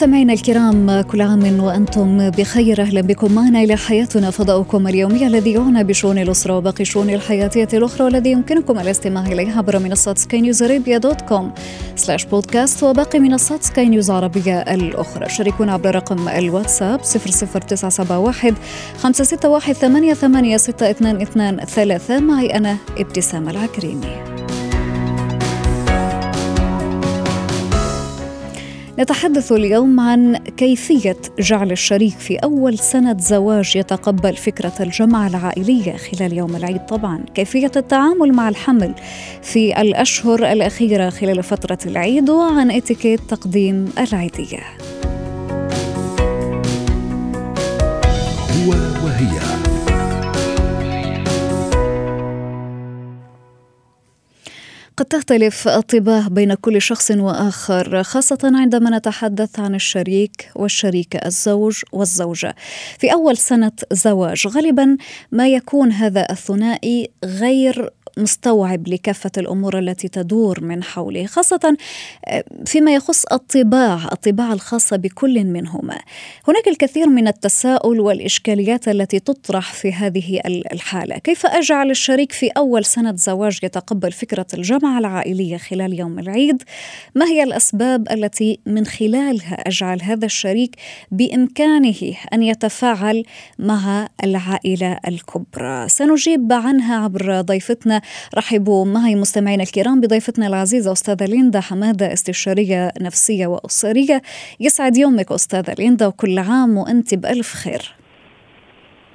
مستمعينا الكرام كل عام وأنتم بخير أهلا بكم معنا إلى حياتنا فضاؤكم اليومي الذي يعنى بشؤون الأسرة وباقي الشؤون الحياتيه الأخرى والذي يمكنكم الاستماع إليه عبر منصات Sky News Arabia dot com سلاش بودكاست وباقي منصات سكاي نيوز عربيه الأخرى. شاركونا عبر رقم الواتساب 00971 561 88 ثلاثة. معي أنا ابتسام العكريمي. نتحدث اليوم عن كيفية جعل الشريك في أول سنة زواج يتقبل فكرة الجمعة العائلية خلال يوم العيد طبعا. كيفية التعامل مع الحمل في الأشهر الأخيرة خلال فترة العيد وعن إتيكيت تقديم العيدية. هو وهي. قد تختلف الطباع بين كل شخص وآخر خاصة عندما نتحدث عن الشريك والشريكة الزوج والزوجة. في أول سنة زواج غالبا ما يكون هذا الثنائي غير مستوعب لكافة الأمور التي تدور من حوله خاصة آه، فيما يخص الطباع الطباع الخاصة بكل منهما. هناك الكثير من التساؤل والإشكاليات التي تطرح في هذه الحالة. كيف أجعل الشريك في أول سنة زواج يتقبل فكرة الجمعة العائلية خلال يوم العيد؟ ما هي الأسباب التي من خلالها أجعل هذا الشريك بإمكانه أن يتفاعل مع العائلة الكبرى؟ سنجيب عنها عبر ضيفتنا رحبوا معي مستمعينا الكرام بضيفتنا العزيزة أستاذة ليندا حمادة استشارية نفسية وأسرية. يسعد يومك أستاذة ليندا وكل عام وأنت بألف خير.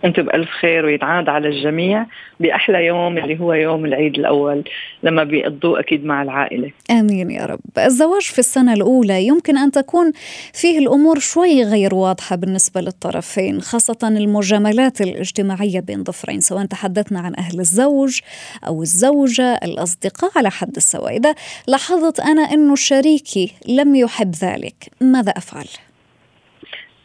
أنتم بألف خير ويتعاد على الجميع بأحلى يوم اللي هو يوم العيد الأول لما بيقضوه أكيد مع العائلة. آمين يا رب. الزواج في السنة الأولى يمكن أن تكون فيه الأمور شوي غير واضحة بالنسبة للطرفين، خاصة المجاملات الاجتماعية بين ضفرين، سواء تحدثنا عن أهل الزوج أو الزوجة، الأصدقاء على حد السواء. اذا لاحظت أنا انه شريكي لم يحب ذلك، ماذا أفعل؟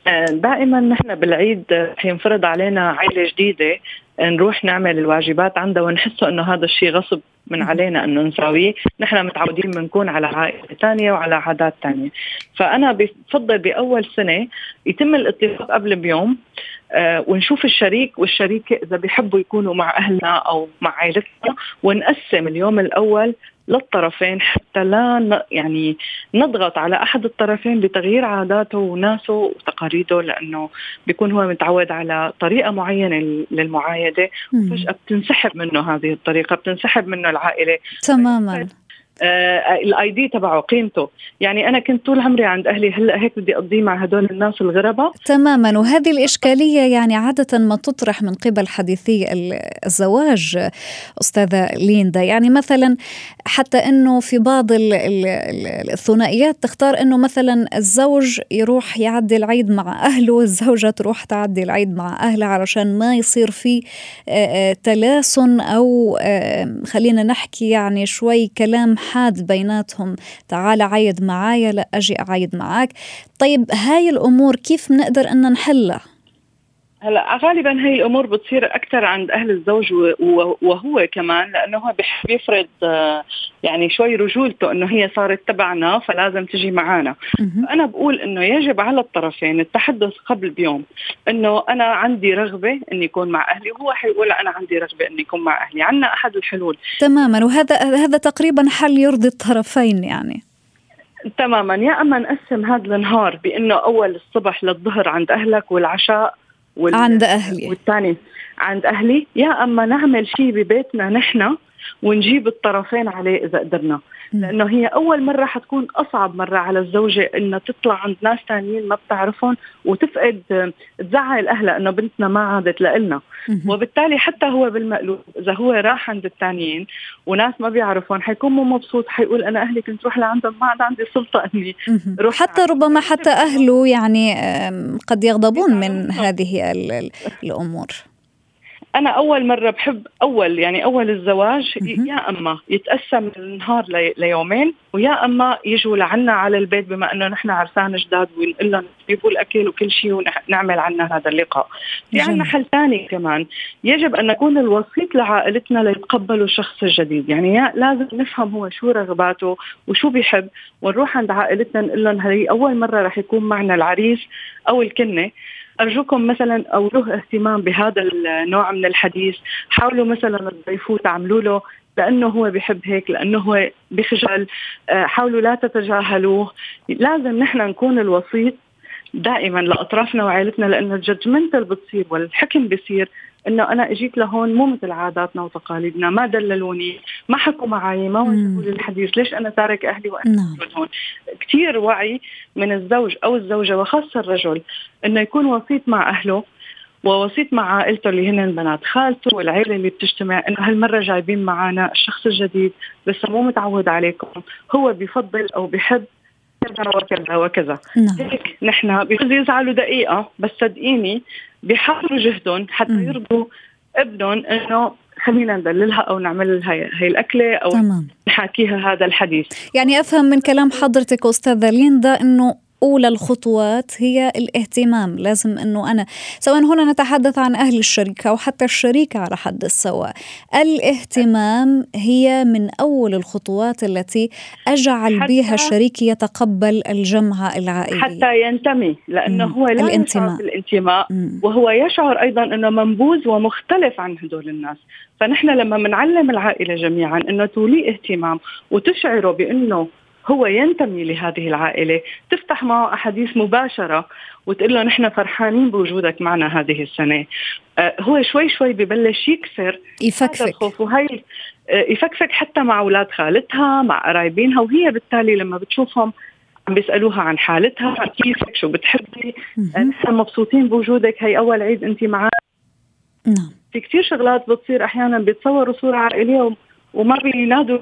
آه، دائما نحن بالعيد حينفرض علينا عائله جديدة نروح نعمل الواجبات عندها ونحسه إنه هذا الشيء غصب من علينا إنه نساويه، نحن متعودين بنكون على عائلة ثانية وعلى عادات ثانية، فأنا بفضل بأول سنة يتم الاتفاق قبل بيوم آه ونشوف الشريك والشريكة إذا بيحبوا يكونوا مع أهلنا أو مع عائلتنا ونقسم اليوم الأول للطرفين حتى لا يعني نضغط على أحد الطرفين بتغيير عاداته وناسه وتقاليده لأنه بيكون هو متعود على طريقة معينة للمعايدة. وفجاه بتنسحب منه هذه الطريقة بتنسحب منه العائلة. تماما. الاي دي تبعه قيمته. يعني أنا كنت طول عمري عند أهلي هلأ هيك بدي أقضيه مع هدول الناس الغرباء. تماما. وهذه الإشكالية يعني عادة ما تطرح من قبل حديثي الزواج أستاذة ليندا. يعني مثلا حتى إنه في بعض الثنائيات تختار إنه مثلا الزوج يروح يعدي العيد مع أهله والزوجه تروح تعدي العيد مع أهلها علشان ما يصير في آه، آه، تلاسن أو خلينا نحكي يعني شوي كلام حاد بيناتهم. تعال عايد معايا لا أجي أعايد معاك. طيب هاي الأمور كيف بنقدر أن نحلها؟ هلا غالبا هي الأمور بتصير أكثر عند أهل الزوج وهو كمان لأنه هو بحب يفرض آه، يعني شوي رجولته إنه هي صارت تبعنا فلازم تجي معنا فأنا بقول إنه يجب على الطرفين التحدث قبل بيوم إنه أنا عندي رغبة إني أكون مع أهلي وهو حيقول أنا عندي رغبة إني أكون مع أهلي. عندنا أحد الحلول. تماما وهذا هذا تقريبا حل يرضي الطرفين يعني. تماما يا أما نقسم هذا النهار بإنه أول الصبح للظهر عند أهلك والعشاء وال... عند أهلي. والثاني عند أهلي. يا أما نعمل شيء ببيتنا نحن ونجيب الطرفين عليه إذا قدرنا. لأنه هي أول مرة حتكون أصعب مرة على الزوجة إنها تطلع عند ناس ثانيين ما بتعرفهم وتفقد تزعل أهلها إنه بنتنا ما عادت لنا وبالتالي حتى هو بالمقلوب إذا هو راح عند الثانيين وناس ما بيعرفون حيكون مو مبسوط حيقول أنا أهلي كنت روح لعندهم ما عاد عندي سلطة إني روح حتى ربما حتى أهله يعني قد يغضبون من هذه الأمور. أنا أول مرة بحب أول يعني أول الزواج يا أما يتقسم النهار ليومين ويا أما يجوا لعنا على البيت بما إنه نحن عرسان جداد ونقول لهم يجيبوا الاكل وكل شيء ونعمل عنا هذا اللقاء. في عنا حل ثاني كمان يجب أن نكون الوسيط لعائلتنا ليتقبلوا الشخص الجديد يعني لازم نفهم هو شو رغباته وشو بيحب ونروح عند عائلتنا نقول لهم هي أول مرة رح يكون معنا العريس أو الكنة. أرجوكم مثلا أو له اهتمام بهذا النوع من الحديث. حاولوا مثلا تضيفوه تعملوا له لأنه هو بيحب هيك لأنه هو بخجل. آه، حاولوا لا تتجاهلوه. لازم نحن نكون الوسيط دائما لأطرافنا وعائلتنا لأنه الججمنتال بتصير والحكم بصير إنه أنا إجيت لهون مو مثل عاداتنا وتقاليدنا ما دللوني ما حكوا معي ما وجهوا لي الحديث ليش أنا تارك أهلي وأنا نعم. هون كثير وعي من الزوج أو الزوجة وخاصة الرجل إنه يكون وسيط مع أهله ووسيط مع عائلته اللي هن بنات خالته والعيلة اللي بتجتمع إنه هالمرة جايبين معنا الشخص الجديد لسه مو متعود عليكم هو بفضل أو بحب كذا وكذا وكذا نعم. هيك نحن بيجوز يزعلوا دقيقة بس صدقيني بيحاولوا جهدهم حتى يرضوا ابنهم إنه خلينا ندللها أو نعمل لها هي الأكلة أو تمام. نحاكيها هذا الحديث يعني أفهم من كلام حضرتك أستاذة ليندا إنه أولى الخطوات هي الاهتمام. لازم أنه أنا سواء هنا نتحدث عن أهل الشركة أو حتى الشريكة على حد السواء. الاهتمام هي من أول الخطوات التي أجعل بها شريكي يتقبل الجمعة العائلية. حتى ينتمي لأنه هو لا الانتماء. بالانتماء وهو يشعر أيضا أنه منبوذ ومختلف عن هدول الناس. فنحن لما بنعلم العائلة جميعا أنه تولي اهتمام وتشعره بأنه هو ينتمي لهذه العائلة. تفتح معه أحاديث مباشرة وتقول له نحن فرحانين بوجودك معنا هذه السنة. آه هو شوي شوي ببلش يكسر. يفكفك. الخوف وهي آه يفكفك حتى مع أولاد خالتها مع قرايبينها وهي بالتالي لما بتشوفهم عم بيسألوها عن حالتها كيفك شو بتحبي نحن مبسوطين بوجودك هي أول عيد انت معنا. نعم. في كثير شغلات بتصير أحيانا بيتصوروا صورة عائلية وما بينادوا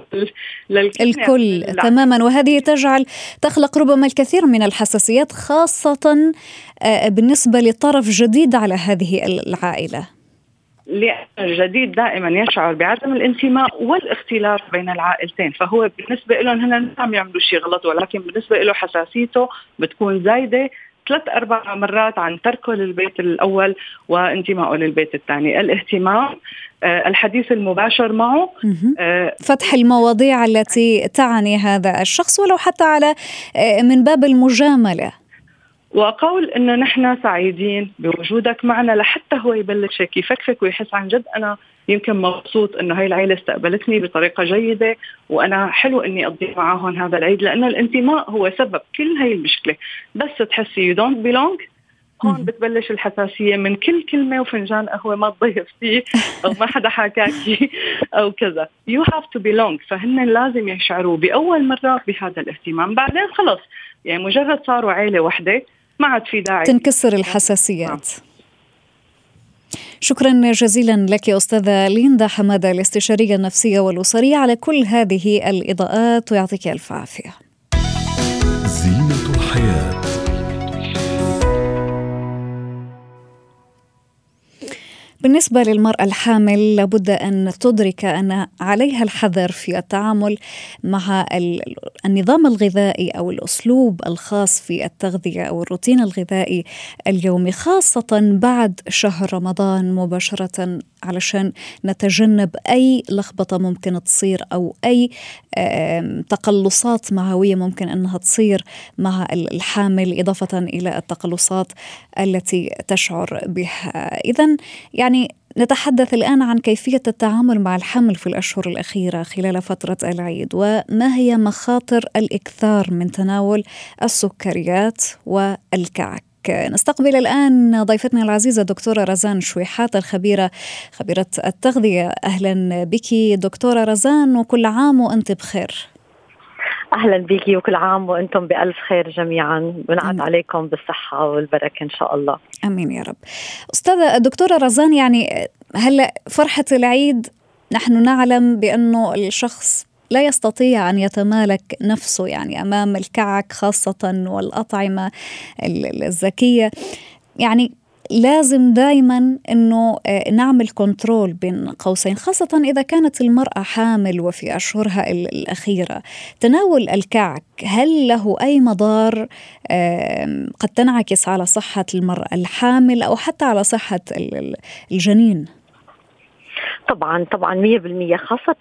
الكل تماما. وهذه تجعل تخلق ربما الكثير من الحساسيات خاصة آه، بالنسبة لطرف جديد على هذه العائلة. لأن الجديد دائما يشعر بعدم الانتماء والاختلاف بين العائلتين. فهو بالنسبة لهم هن عم يعملوا شيء غلط ولكن بالنسبة له حساسيته بتكون زايدة. ثلاث أربع مرات عن تركه للبيت الأول وانتمائه للبيت الثاني، الاهتمام آه، الحديث المباشر معه آه، فتح المواضيع التي تعني هذا الشخص ولو حتى على آه، من باب المجاملة. وقول إنه نحن سعيدين بوجودك معنا لحتى هو يبلش هيك يفكفك ويحس عن جد أنا يمكن مبسوط إنه هاي العيلة استقبلتني بطريقة جيدة وأنا حلو إني أقضي معهم هذا العيد لأن الانتماء هو سبب كل هاي المشكلة. بس تحسي you don't belong هون بتبلش الحساسية من كل كلمة وفنجان قهوة ما تضيف فيه أو ما حدا حكاكي أو كذا. you have to belong فهن لازم يشعروا بأول مرة بهذا الاهتمام. بعدين خلص. يعني مجرد صاروا عيلة وحدة ما عاد في داعي. تنكسر الحساسيات. شكرا جزيلا لك أستاذة ليندا حمادة الاستشارية النفسية والأسرية على كل هذه الإضاءات ويعطيك ألف عافية. بالنسبة للمرأة الحامل لابد أن تدرك أن عليها الحذر في التعامل مع النظام الغذائي أو الأسلوب الخاص في التغذية أو الروتين الغذائي اليومي خاصة بعد شهر رمضان مباشرة. علشان نتجنب أي لخبطة ممكن تصير أو أي تقلصات معوية ممكن أنها تصير مع الحامل إضافة إلى التقلصات التي تشعر بها. إذا يعني نتحدث الآن عن كيفية التعامل مع الحمل في الأشهر الأخيرة خلال فترة العيد وما هي مخاطر الإكثار من تناول السكريات والكعك؟ نستقبل الآن ضيفتنا العزيزة دكتورة رزان شويحات الخبيرة خبيرة التغذية. أهلا بك دكتورة رزان وكل عام وأنت بخير. أهلا بك وكل عام وأنتم بألف خير جميعا. ونعد عليكم بالصحة والبركة إن شاء الله. أمين يا رب. أستاذة الدكتورة رزان يعني هلا فرحة العيد نحن نعلم بأنه الشخص لا يستطيع أن يتمالك نفسه يعني أمام الكعك خاصة والأطعمة الذكيه يعني لازم دائما إنه آه، نعمل كنترول بين قوسين خاصة إذا كانت المرأة حامل وفي أشهرها الأخيرة. تناول الكعك هل له أي مضار؟ قد تنعكس على صحة المرأة الحامل أو حتى على صحة الجنين؟ طبعا طبعا 100% خاصة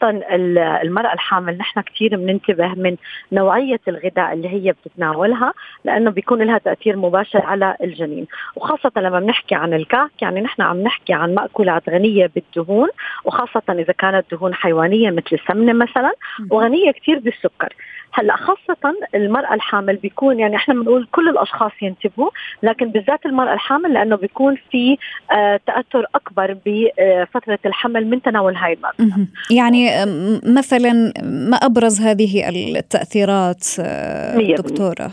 المرأة الحامل. نحن كثير بننتبه من نوعية الغذاء اللي هي بتتناولها لأنه بيكون لها تأثير مباشر على الجنين. وخاصة لما بنحكي عن الكعك يعني نحن عم نحكي عن مأكولات غنية بالدهون وخاصة إذا كانت دهون حيوانية مثل السمنة مثلا وغنية كثير بالسكر. هلا خاصة المرأة الحامل بيكون يعني إحنا بنقول كل الأشخاص ينتبهوا لكن بالذات المرأة الحامل لأنه بيكون في آه تأثر أكبر بفترة الحمل من تناول هاي المادة. يعني مثلا ما أبرز هذه التأثيرات آه دكتورة؟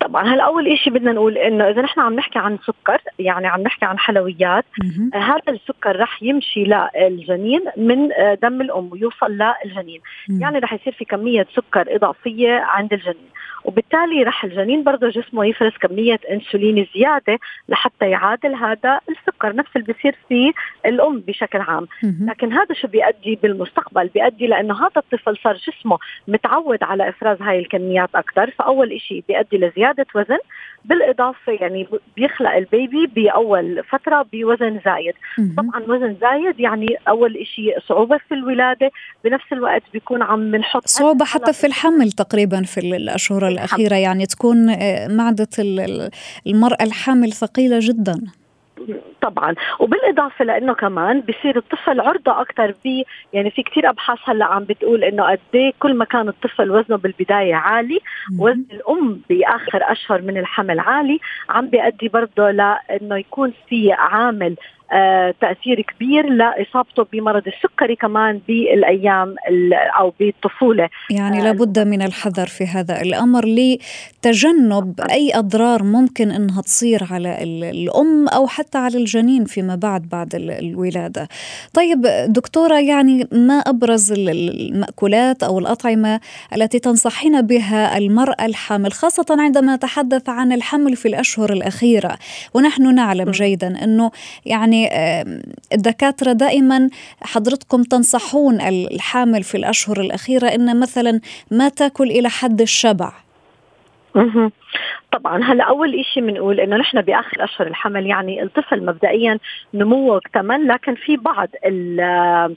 طبعا. هلا أول شيء بدنا نقول إنه إذا نحن عم نحكي عن سكر يعني عم نحكي عن حلويات آه هذا السكر رح يمشي للجنين من آه دم الأم ويوصل للجنين. يعني رح يصير في كمية سكر إضافية عند الجنين. وبالتالي رح الجنين برضه جسمه يفرز كمية إنسولين زيادة لحتى يعادل هذا السكر نفس اللي بيصير في الأم بشكل عام. لكن هذا شو بيؤدي بالمستقبل؟ بيؤدي لأنه هذا الطفل صار جسمه متعود على إفراز هاي الكميات أكثر فأول شيء بيؤدي لزيادة وزن بالإضافة يعني بيخلق البيبي بأول فترة بوزن زايد. طبعا وزن زايد يعني أول شيء صعوبة في الولادة بنفس الوقت بيكون عم بنحط صعوبة حتى في الحمل تقريبا في الأشهر الأخيرة يعني تكون آه، معدة المرأة الحامل ثقيلة جدا. طبعا. وبالإضافة لأنه كمان بصير الطفل عرضة أكثر ب يعني في كثير أبحاث هلأ عم بتقول إنه قد إيه كل ما كان الطفل وزنه بالبداية عالي وزن الأم بآخر أشهر من الحمل عالي عم بيؤدي برضه لإنه يكون في عامل آه، تأثير كبير لإصابته بمرض السكري كمان بالأيام أو بالطفولة. يعني آه، لابد من الحذر في هذا الأمر لتجنب أي أضرار ممكن إنها تصير على الأم أو حتى على الجنين فيما بعد بعد الولادة. طيب دكتورة يعني ما أبرز المأكولات أو الأطعمة التي تنصحين بها المرأة الحامل خاصة عندما نتحدث عن الحمل في الأشهر الأخيرة؟ ونحن نعلم جيدا أنه يعني الدكاترة دائما حضرتكم تنصحون الحامل في الأشهر الأخيرة إن مثلا ما تأكل إلى حد الشبع. طبعا هلا أول شيء بنقول إنه نحن بآخر أشهر الحمل يعني الطفل مبدئيا نموه اكتمل لكن في بعض آه،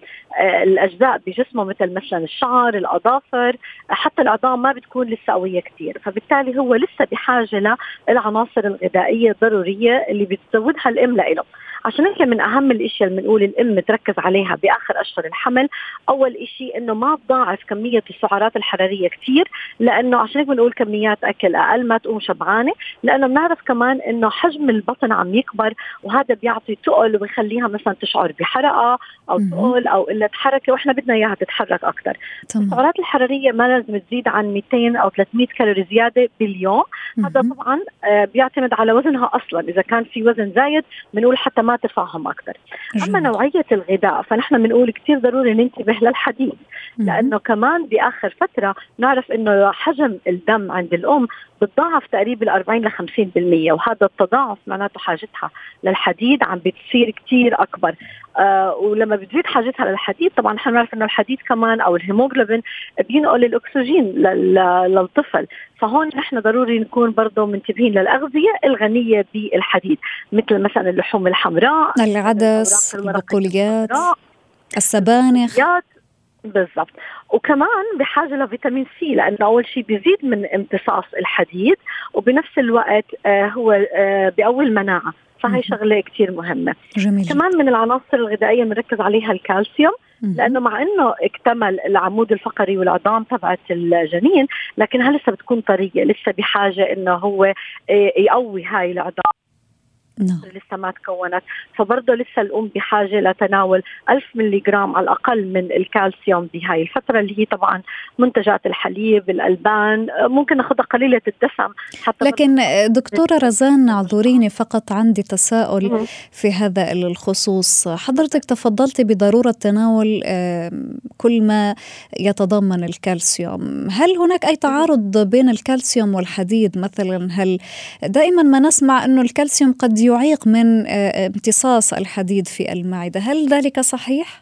الأجزاء بجسمه مثل مثلا الشعر الأظافر حتى العظام ما بتكون لسه قوية كثير فبالتالي هو لسه بحاجة للعناصر الغذائية الضرورية اللي بتزودها الإم له عشان هيك من أهم الإشياء اللي بنقول الأم تركز عليها بآخر أشهر الحمل أول شيء إنه ما تضاعف كمية السعرات الحرارية كثير لأنه عشان هيك بنقول كميات أكل أقل ما تقوم شبعانة لأنه بنعرف كمان إنه حجم البطن عم يكبر وهذا بيعطي تقل وبيخليها مثلا تشعر بحرقة أو تقل أو قلة حركة وإحنا بدنا إياها تتحرك أكثر السعرات الحرارية ما لازم تزيد عن 200 أو 300 كالوري زيادة باليوم. هذا طبعا آه، بيعتمد على وزنها أصلا. إذا كان في وزن زايد بنقول حتى ما ترفعهم أكثر. أما نوعية الغذاء فنحن بنقول كثير ضروري ننتبه للحديد لأنه كمان بآخر فترة نعرف إنه حجم الدم عند الأم بتضاعف تقريبا 40 ل 50% وهذا التضاعف معناته حاجتها للحديد عم بتصير كثير أكبر. آه ولما بتزيد حاجتها للحديد طبعا نحن بنعرف إنه الحديد كمان أو الهيموغلوبين بينقل الأكسجين للطفل. فهون نحن ضروري نكون برضه منتبهين للأغذية الغنية بالحديد مثل مثلا اللحوم الحمراء العدس البقوليات السبانخ. بالضبط. وكمان بحاجة لفيتامين سي لأنه أول شيء بيزيد من امتصاص الحديد وبنفس الوقت آه هو آه بيقوي المناعة. فهي شغلة كثير مهمة. جميل. كمان من العناصر الغذائية بنركز عليها الكالسيوم لأنه مع إنه اكتمل العمود الفقري والعظام تبعت الجنين لكنها لسه بتكون طرية لسه بحاجة إنه هو آه، يقوي هاي العظام. نعم. لسه ما تكونت. فبرضه لسه الأم بحاجة لتناول 1000 ملي جرام على الأقل من الكالسيوم بهاي الفترة اللي هي طبعا منتجات الحليب الألبان ممكن ناخذها قليلة الدسم حتى لكن دكتورة رزان أعذريني فقط عندي تساؤل في هذا الخصوص. حضرتك تفضلت بضرورة تناول كل ما يتضمن الكالسيوم. هل هناك أي تعارض بين الكالسيوم والحديد مثلا؟ هل دائما ما نسمع إنه الكالسيوم قد يعيق من امتصاص الحديد في المعدة. هل ذلك صحيح؟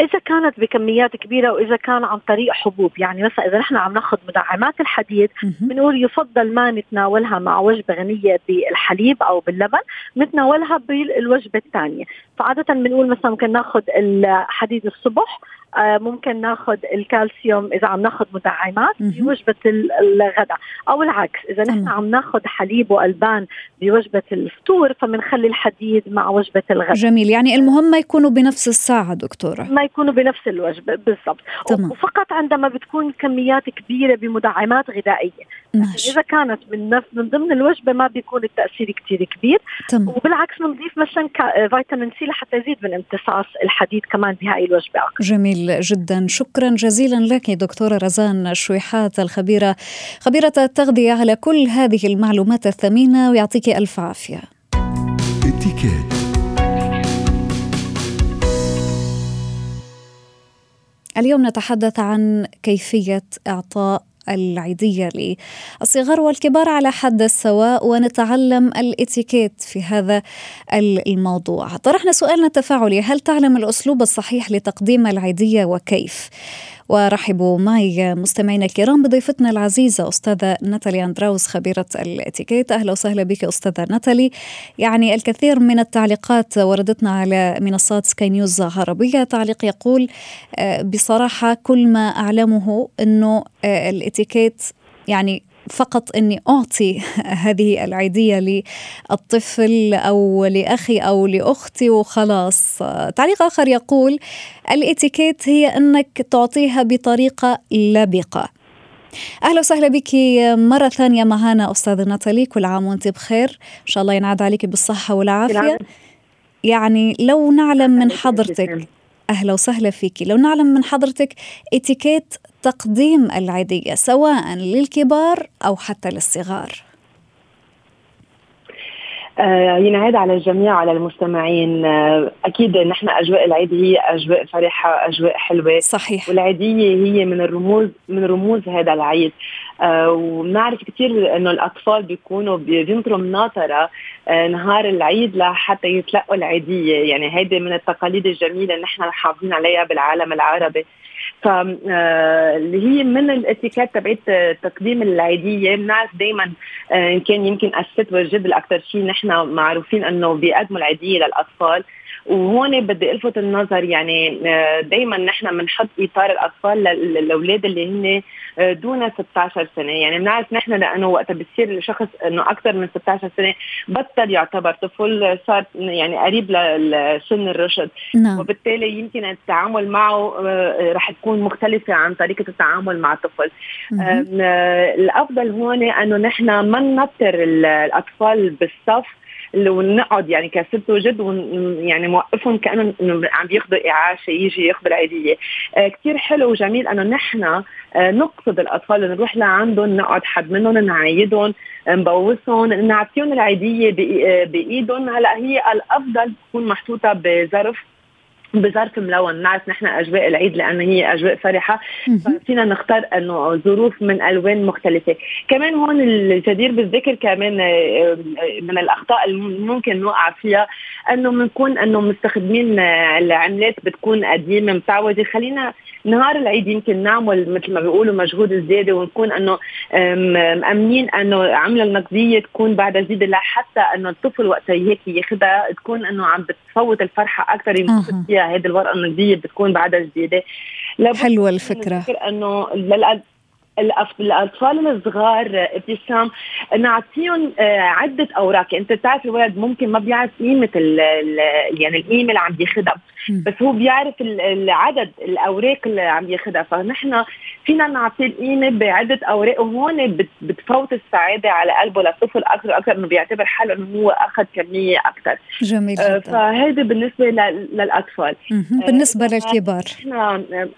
إذا كانت بكميات كبيرة وإذا كان عن طريق حبوب. يعني مثلا إذا نحن عم ناخذ مدعمات الحديد بنقول يفضل ما نتناولها مع وجبة غنية بالحليب أو باللبن نتناولها بالوجبة الثانية. فعادة بنقول مثلا ممكن ناخذ الحديد الصبح آه، ممكن ناخذ الكالسيوم إذا عم ناخذ مدعمات بوجبة الغداء أو العكس إذا نحن عم ناخذ حليب وألبان بوجبة الفطور فبنخلي الحديد مع وجبة الغداء. جميل. يعني المهم ما يكونوا بنفس الساعة دكتورة. ما يكونوا بنفس الوجبة بالضبط. تمام. وفقط عندما بتكون كميات كبيرة بمدعمات غذائية. ماشي. إذا كانت من نفس من ضمن الوجبة ما بيكون التأثير كثير كبير تمام. وبالعكس بنضيف مثلا فيتامين سي لحتى يزيد من امتصاص الحديد كمان بهاي الوجبة أكثر. جميل جدا شكرا جزيلا لك دكتورة رزان شويحات الخبيرة خبيرة التغذية على كل هذه المعلومات الثمينة ويعطيك ألف عافية اليوم نتحدث عن كيفية إعطاء العيدية للصغار والكبار على حد السواء ونتعلم الإتيكيت في هذا الموضوع طرحنا سؤالنا التفاعلي هل تعلم الأسلوب الصحيح لتقديم العيدية وكيف؟ ورحبوا معي مستمعينا الكرام بضيفتنا العزيزة أستاذة ناتالي أندراوس خبيرة الاتيكيت. أهلا وسهلا بك أستاذة ناتالي. يعني الكثير من التعليقات وردتنا على منصات سكاي نيوز عربية تعليق يقول آه، بصراحة كل ما أعلمه أنه آه، الاتيكيت يعني فقط إني أعطي هذه العيدية للطفل أو لأخي أو لأختي وخلاص. تعليق آخر يقول الإتيكيت هي أنك تعطيها بطريقة لبقة. أهلا وسهلا بك مرة ثانية معنا أستاذة ناتالي كل عام وأنت بخير. إن شاء الله ينعاد عليك بالصحة والعافية. يعني لو نعلم من حضرتك أهلا وسهلا فيك. لو نعلم من حضرتك إتيكيت تقديم العيدية سواء للكبار أو حتى للصغار. آه ينعاد على الجميع على المستمعين. آه أكيد نحن أجواء العيد هي أجواء فرحة أجواء حلوة. صحيح. والعيدية هي من الرموز من رموز هذا العيد. آه وبنعرف كثير إنه الأطفال بيكونوا بينطروا مناطره آه نهار العيد لحتى يتلقوا العيدية. يعني هيدي من التقاليد الجميلة اللي نحن حافظين عليها بالعالم العربي. ف آه، هي من الاتيكيت تبعت تقديم العيديه بنعرف دائما آه، إن كان يمكن الست والجد الاكثر شيء نحن معروفين إنه بيقدموا العيديه للأطفال. وهون بدي الفت النظر يعني آه، دائما نحن بنحط إطار الأطفال للأولاد اللي هن آه، دون 16 سنة. يعني بنعرف نحن لأنه وقت بتصير الشخص إنه أكثر من 16 سنة بطل يعتبر. طفل صار يعني قريب لسن الرشد. نعم. وبالتالي يمكن التعامل معه آه، رح تكون مختلفة عن طريقة التعامل مع الطفل الأفضل هون إنه نحن ما ننطر الأطفال بالصف ونقعد يعني كست وجد يعني موقفهم كأنه عم بياخذوا اعاشه يجي ياخذ العيدية. آه كثير حلو وجميل إنه نحن آه نقصد الأطفال نروح لعندهم نقعد حد منهم نعيدهم نبوسهم نعطيهم العيدية آه، بإيدهم. هلأ هي الأفضل تكون محطوطة بظرف بظرف ملون. نعرف نحن أجواء العيد لأنه هي أجواء فرحة فينا نختار إنه ظروف من ألوان مختلفة. كمان هون الجدير بالذكر كمان آه، من الأخطاء اللي ممكن نوقع فيها إنه بنكون إنه مستخدمين العملات بتكون قديمة متعودة. خلينا نهار العيد يمكن نعمل مثل ما بيقولوا مجهود زيادة ونكون إنه مأمنين إنه عمله النقديه تكون بعد جديده لحتى إنه الطفل وقت هيك ياخذها تكون إنه عم بتفوت الفرحة أكثر يمكن فيها هذه الورقة النقدية بتكون بعدها جديدة. حلوة الفكرة. إنه الأطفال الصغار ابتسام نعطيهم آه، عدة أوراق. يعني أنت بتعرف الولد ممكن ما بيعرف قيمة يعني القيمة اللي عم بياخذها بس هو بيعرف العدد الأوراق اللي عم بياخذها فنحن فينا نعطيه القيمة بعدة أوراق وهون بتفوت السعادة على قلبه للطفل أكثر وأكثر إنه بيعتبر حاله إنه هو أخذ كمية أكثر جميل آه فهذا بالنسبة للأطفال. بالنسبة آه للكبار. نحن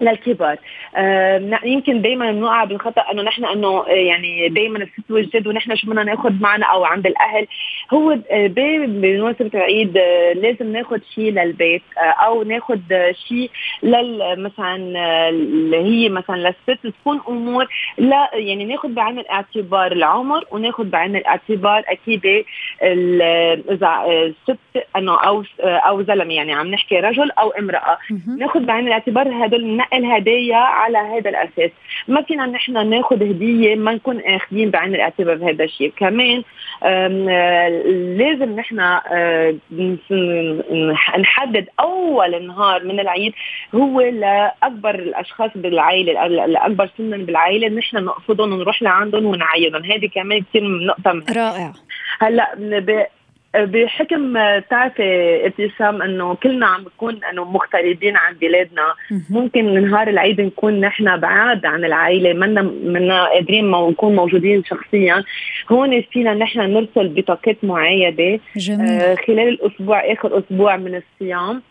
للكبار آه يمكن دائما بنوقع بالخطأ إنه نحن إنه يعني دائما الست والجد ونحن شو بدنا ناخذ معنا أو عند الأهل. هو بمناسبة العيد آه لازم ناخذ شيء للبيت آه أو ناخذ شيء لل مثلا اللي هي مثلا للست تكون أمور لا يعني ناخذ بعين الاعتبار العمر وناخذ بعين الاعتبار أكيد إذا الست إنه أو أو زلمة يعني عم نحكي رجل أو امرأة. ناخذ بعين الاعتبار هدول نقل هدايا على هذا الأساس. ما فينا نحن ناخذ هدية ما نكون آخذين بعين الأعتبار بهذا الشيء. كمان لازم نحن نحدد أول نهار من العيد هو لأكبر الأشخاص بالعائلة الأكبر سنا بالعائلة. نحن نقصدهم ونروح لعندهم ونعيدهم. هذه كمان كثير نقطة مهمة. رائع. هلأ بحكم تعرفي ابتسام إنه كلنا عم نكون إنه مغتربين عن بلادنا ممكن نهار العيد نكون نحن بعاد عن العائلة منا منا قادرين نكون موجودين شخصيا. هون فينا نحن نرسل بطاقات معايده. آه خلال الأسبوع آخر أسبوع من الصيام.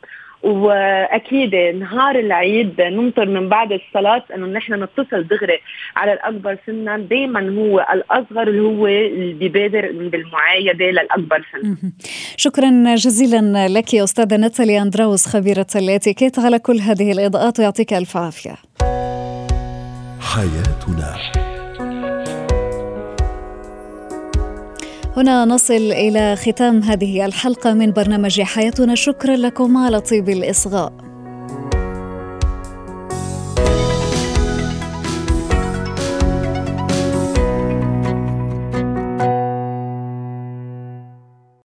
وأكيد نهار العيد ننطر من بعد الصلاة إنه نحن نتصل دغري على الأكبر سنا. دائما هو الأصغر اللي هو اللي بيبادر بالمعايدة للاكبر سنا شكرا جزيلا لك يا أستاذة ناتالي أندراوس خبيرة الإتيكيت. على كل هذه الإضاءات ويعطيك ألف عافية. حياتنا. هنا نصل إلى ختام هذه الحلقة من برنامج حياتنا. شكرا لكم على طيب الإصغاء.